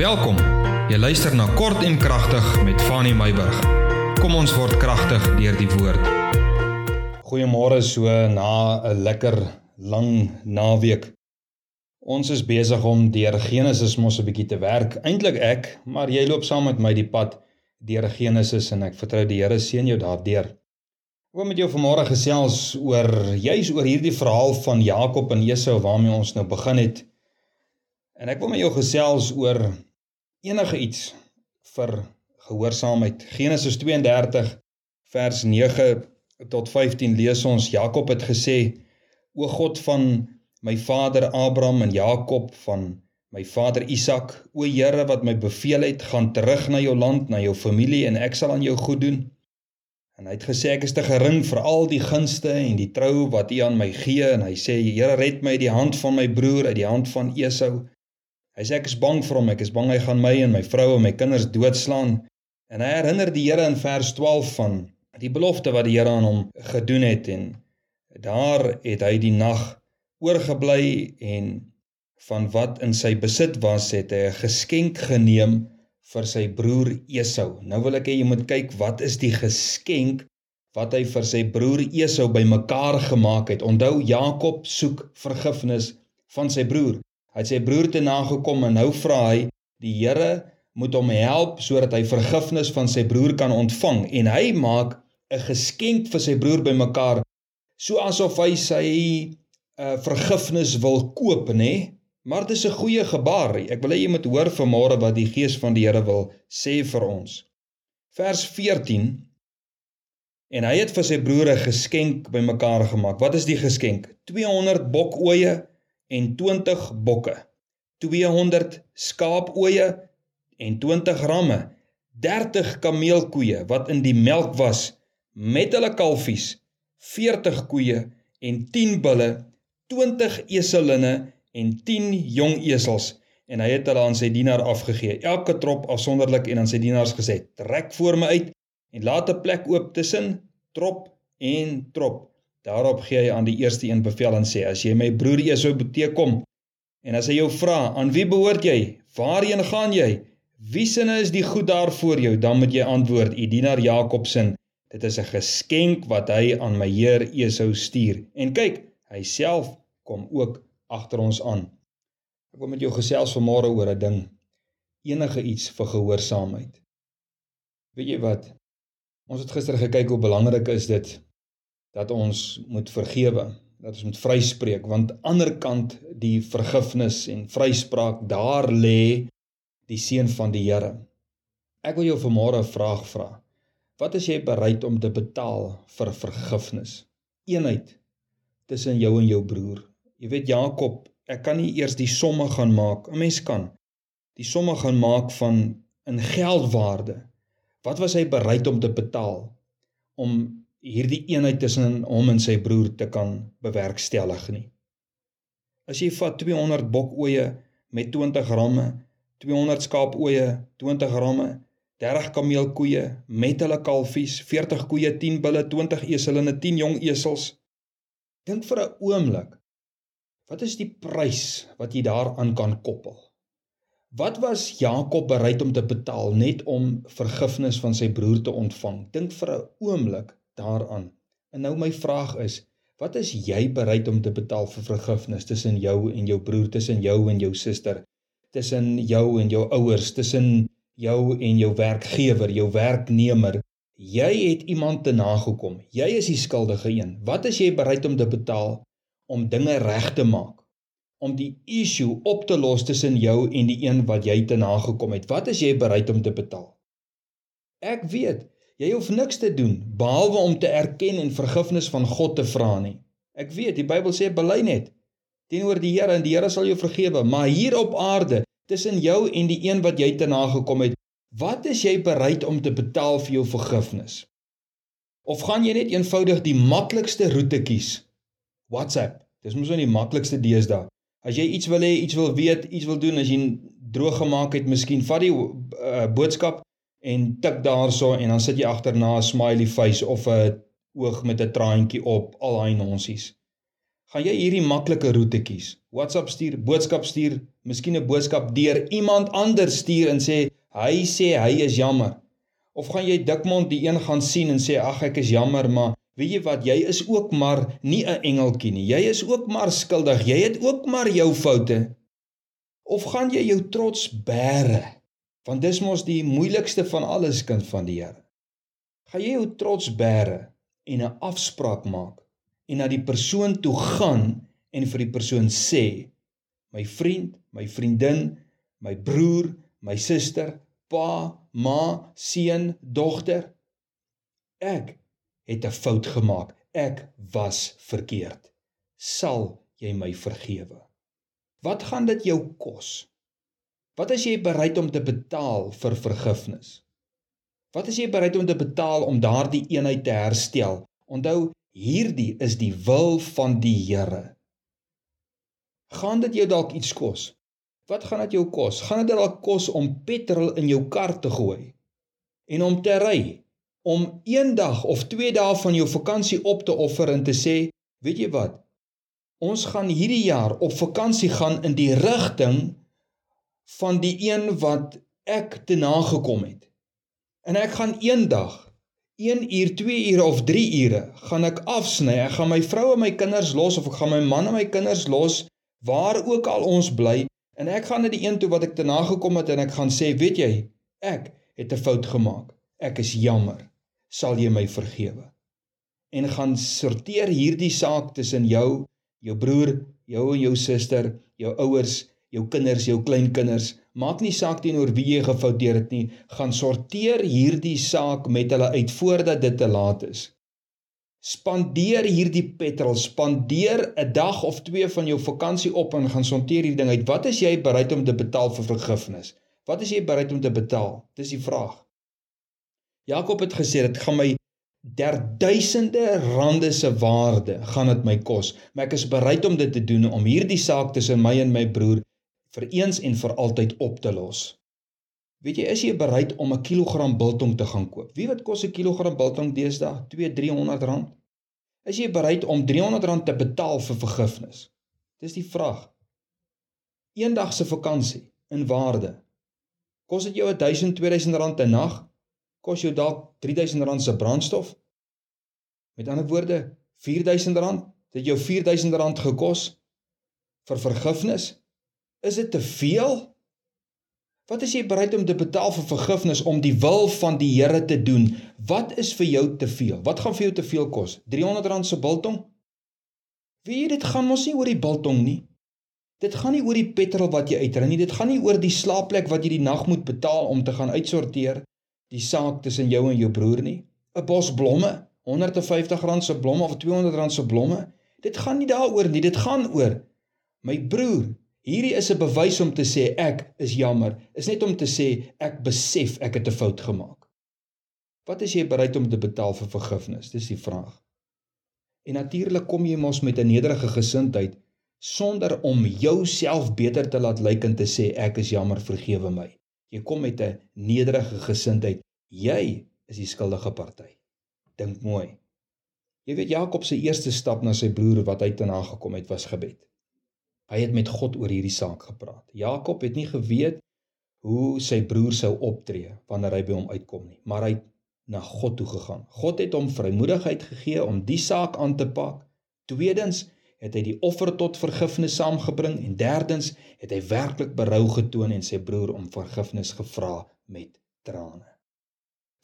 Welkom. Jy luister na Kort en Kragtig met Fanny Meyburg. Kom ons word kragtig deur die woord. Goeiemôre so na 'n lekker lang naweek. Ons is besig om deur Genesis mos 'n bietjie te werk. Eintlik ek, maar jy loop saam met my die pad deur Genesis en ek vertrou die Here seën jou daardeur. Wil met jou vanmôre gesels oor juis oor hierdie verhaal van Jakob en Esau waarmee ons nou begin het. En ek wil met jou gesels oor enige iets vir gehoorsaamheid. Genesis 32 vers 9 tot 15 lees ons Jakob het gesê: O God van my vader Abraham en Jakob van my vader Isak, o Here wat my beveel het, gaan terug na jou land, na jou familie en ek sal aan jou goed doen. En hy het gesê ek is te gering vir al die gunste en die trou wat U aan my gee en hy sê Here red my uit die hand van my broer uit die hand van Esau Hy sê ek is bang vir hom, ek is bang hy gaan my en my vrou en my kinders doodslaan. En hy herinner die Here in vers 12 van die belofte wat die Here aan hom gedoen het en daar het hy die nag oorgebly en van wat in sy besit was het hy 'n geskenk geneem vir sy broer Esau. Nou wil ek hê jy moet kyk wat is die geskenk wat hy vir sy broer Esau bymekaar gemaak het. Onthou Jakob soek vergifnis van sy broer. Hy sy broer te nagekom en nou vra hy die Here moet hom help sodat hy vergifnis van sy broer kan ontvang. En hy maak 'n geskenk vir sy broer bymekaar so asof hy sy uh, vergifnis wil koop nê? Maar dit is 'n goeie gebaar. Ek wil hê jy moet hoor vanmôre wat die gees van die Here wil sê vir ons. Vers 14 en hy het vir sy broer 'n geskenk bymekaar gemaak. Wat is die geskenk? 200 bokoeie en 20 bokke, 200 skaapooie en 20 ramme, 30 kameelkoeie wat in die melk was met hulle kalfies, 40 koeie en 10 bulle, 20 eselinne en 10 jong esels en hy het hulle aan sy dienaar afgegee, elke trop afsonderlik en aan sy dienaars gesê: "Trek voor my uit en laat 'n plek oop tussen trop en trop." Daarop gee hy aan die eerste een bevel en sê: "As jy my broer Esau beteekom en as hy jou vra, aan wie behoort jy? Waarheen gaan jy? Wie sinne is die goed daar voor jou?" Dan moet jy antwoord: "U dienaar Jakob se. Dit is 'n geskenk wat hy aan my heer Esau stuur." En kyk, hy self kom ook agter ons aan. Ek wil met jou gesels vanmôre oor 'n ding. Enige iets vir gehoorsaamheid. Weet jy wat? Ons het gister gekyk hoe belangrik is dit dat ons moet vergewe, dat ons moet vryspreek want aanderkant die vergifnis en vryspraak daar lê die seën van die Here. Ek wil jou vanmôre 'n vraag vra. Wat is jy bereid om te betaal vir vergifnis? Eenheid tussen jou en jou broer. Jy weet Jakob, ek kan nie eers die somme gaan maak. 'n Mens kan die somme gaan maak van in geldwaarde. Wat was hy bereid om te betaal om hierdie eenheid tussen hom en sy broer te kan bewerkstellig nie. As jy vat 200 bokoeie met 20 ramme, 200 skaapoeie, 20 ramme, 30 kameelkoeie met hulle kalfies, 40 koeie, 10 bulle, 20 eselinne, 10 jong esels. Dink vir 'n oomblik. Wat is die prys wat jy daaraan kan koppel? Wat was Jakob bereid om te betaal net om vergifnis van sy broer te ontvang? Dink vir 'n oomblik daaraan. En nou my vraag is, wat is jy bereid om te betaal vir vergifnis tussen jou en jou broer, tussen jou en jou suster, tussen jou en jou ouers, tussen jou en jou werkgewer, jou werknemer? Jy het iemand te nagekom. Jy is die skuldige een. Wat is jy bereid om te betaal om dinge reg te maak? Om die issue op te los tussen jou en die een wat jy te nagekom het. Wat is jy bereid om te betaal? Ek weet Jy hoef niks te doen behalwe om te erken en vergifnis van God te vra nie. Ek weet die Bybel sê bely net teenoor die Here en die Here sal jou vergewe, maar hier op aarde tussen jou en die een wat jy te nagekom het, wat is jy bereid om te betaal vir jou vergifnis? Of gaan jy net eenvoudig die maklikste roete kies? WhatsApp. Dis mos nou die maklikste deesdae. As jy iets wil hê, iets wil weet, iets wil doen, as jy droog gemaak het, miskien vat die uh, boodskap en tik daarso en dan sit jy agterna 'n smiley face of 'n oog met 'n traantjie op al daai nonsies. Gaan jy hierdie maklike roete kies? WhatsApp stuur, boodskap stuur, miskien 'n boodskap deur iemand anders stuur en sê hy sê hy is jammer. Of gaan jy dikmond die een gaan sien en sê ag ek is jammer, maar weet jy wat, jy is ook maar nie 'n engeltjie nie. Jy is ook maar skuldig. Jy het ook maar jou foute. Of gaan jy jou trots bære? Want dis mos die moeilikste van alles kind van die Here. Gaan jy jou trots bære en 'n afspraak maak en na die persoon toe gaan en vir die persoon sê: "My vriend, my vriendin, my broer, my suster, pa, ma, seun, dogter, ek het 'n fout gemaak. Ek was verkeerd. Sal jy my vergewe?" Wat gaan dit jou kos? Wat is jy bereid om te betaal vir vergifnis? Wat is jy bereid om te betaal om daardie eenheid te herstel? Onthou, hierdie is die wil van die Here. Gaan dit jou dalk iets kos? Wat gaan dit jou kos? Gaan dit dalk kos om petrol in jou kar te gooi en om te ry? Om een dag of twee dae van jou vakansie op te offer en te sê, weet jy wat? Ons gaan hierdie jaar op vakansie gaan in die rigting van die een wat ek te nagekom het. En ek gaan eendag 1 uur, 2 ure of 3 ure gaan ek afsny. Ek gaan my vrou en my kinders los of ek gaan my man en my kinders los waar ook al ons bly en ek gaan na die een toe wat ek te nagekom het en ek gaan sê, weet jy, ek het 'n fout gemaak. Ek is jammer. Sal jy my vergewe? En gaan sorteer hierdie saak tussen jou, jou broer, jou en jou suster, jou ouers jou kinders, jou kleinkinders, maak nie saak teenoor wie jy gefouteer het nie, gaan sorteer hierdie saak met hulle uit voordat dit te laat is. Spandeer hierdie petrol, spandeer 'n dag of twee van jou vakansie op en gaan sorteer hierdie ding uit. Wat is jy bereid om te betaal vir vergifnis? Wat is jy bereid om te betaal? Dis die vraag. Jakob het gesê dit gaan my der duisende rande se waarde gaan dit my kos, maar ek is bereid om dit te doen om hierdie saak tussen my en my broer vir eens en vir altyd op te los. Weet jy, is jy bereid om 'n kilogram biltong te gaan koop? Wie wat kos 'n kilogram biltong deesdae? 2-300 rand. Is jy bereid om 300 rand te betaal vir vergifnis? Dis die vraag. Eendag se vakansie in waarde. Kos dit jou 1000-2000 rand 'n nag? Kos jou dalk 3000 rand se brandstof? Met ander woorde, 4000 rand, dit jou 4000 rand gekos vir vergifnis? Is dit te veel? Wat is jy bereid om te betaal vir vergifnis om die wil van die Here te doen? Wat is vir jou te veel? Wat gaan vir jou te veel kos? R300 se biltong? Wie dit gaan mos nie oor die biltong nie. Dit gaan nie oor die petrol wat jy uitry nie. Dit gaan nie oor die slaapplek wat jy die nag moet betaal om te gaan uitsorteer die saak tussen jou en jou broer nie. 'n Bos blomme, R150 se blomme of R200 se blomme. Dit gaan nie daaroor nie. Dit gaan oor my broer, Hierdie is 'n bewys om te sê ek is jammer. Is net om te sê ek besef ek het 'n fout gemaak. Wat is jy bereid om te betaal vir vergifnis? Dis die vraag. En natuurlik kom jy mos met 'n nederige gesindheid sonder om jouself beter te laat lyk en te sê ek is jammer, vergewe my. Jy kom met 'n nederige gesindheid. Jy is die skuldige party. Dink mooi. Jy weet Jakob se eerste stap na sy broer wat hy te na gekom het was gebed. Hy het met God oor hierdie saak gepraat. Jakob het nie geweet hoe sy broer sou optree wanneer hy by hom uitkom nie, maar hy het na God toe gegaan. God het hom vrymoedigheid gegee om die saak aan te pak. Tweedens het hy die offer tot vergifnis saamgebring en derdens het hy werklik berou getoon en sy broer om vergifnis gevra met trane.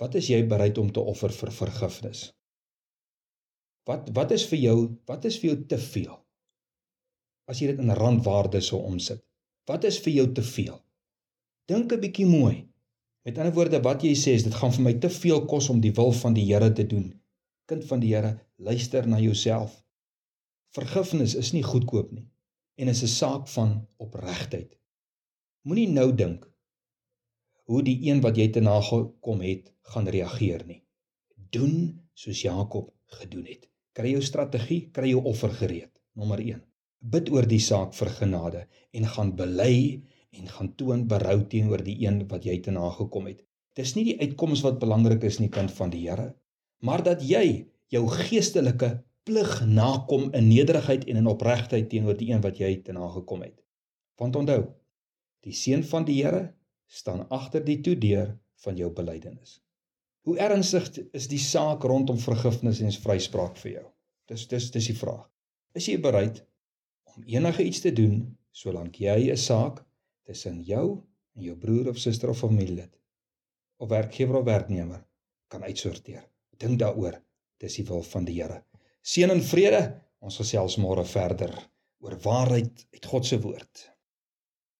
Wat is jy bereid om te offer vir vergifnis? Wat wat is vir jou, wat is vir jou te veel? As jy dit in randwaarde sou omsit. Wat is vir jou te veel? Dink 'n bietjie mooi. Met ander woorde, wat jy sê is dit gaan vir my te veel kos om die wil van die Here te doen. Kind van die Here, luister na jouself. Vergifnis is nie goedkoop nie en is 'n saak van opregtheid. Moenie nou dink hoe die een wat jy te nagekom het gaan reageer nie. Doen soos Jakob gedoen het. Kry jou strategie, kry jou offer gereed. Nommer 1 bid oor die saak vir genade en gaan bely en gaan toon berou teenoor die een wat jy te nagekom het. Dis nie die uitkoms wat belangrik is nie kind van die Here, maar dat jy jou geestelike plig nakom in nederigheid en in opregtheid teenoor die een wat jy te nagekom het. Want onthou, die seun van die Here staan agter die toedeur van jou belydenis. Hoe ernstig is die saak rondom vergifnis en vryspraak vir jou? Dis dis dis die vraag. Is jy bereid om enige iets te doen solank jy 'n saak tussen jou en jou broer of suster of familielid of werkgewer of werknemer kan uitsorteer? Dink daaroor. Dis die wil van die Here. Seën en vrede. Ons gesels môre verder oor waarheid uit God se woord.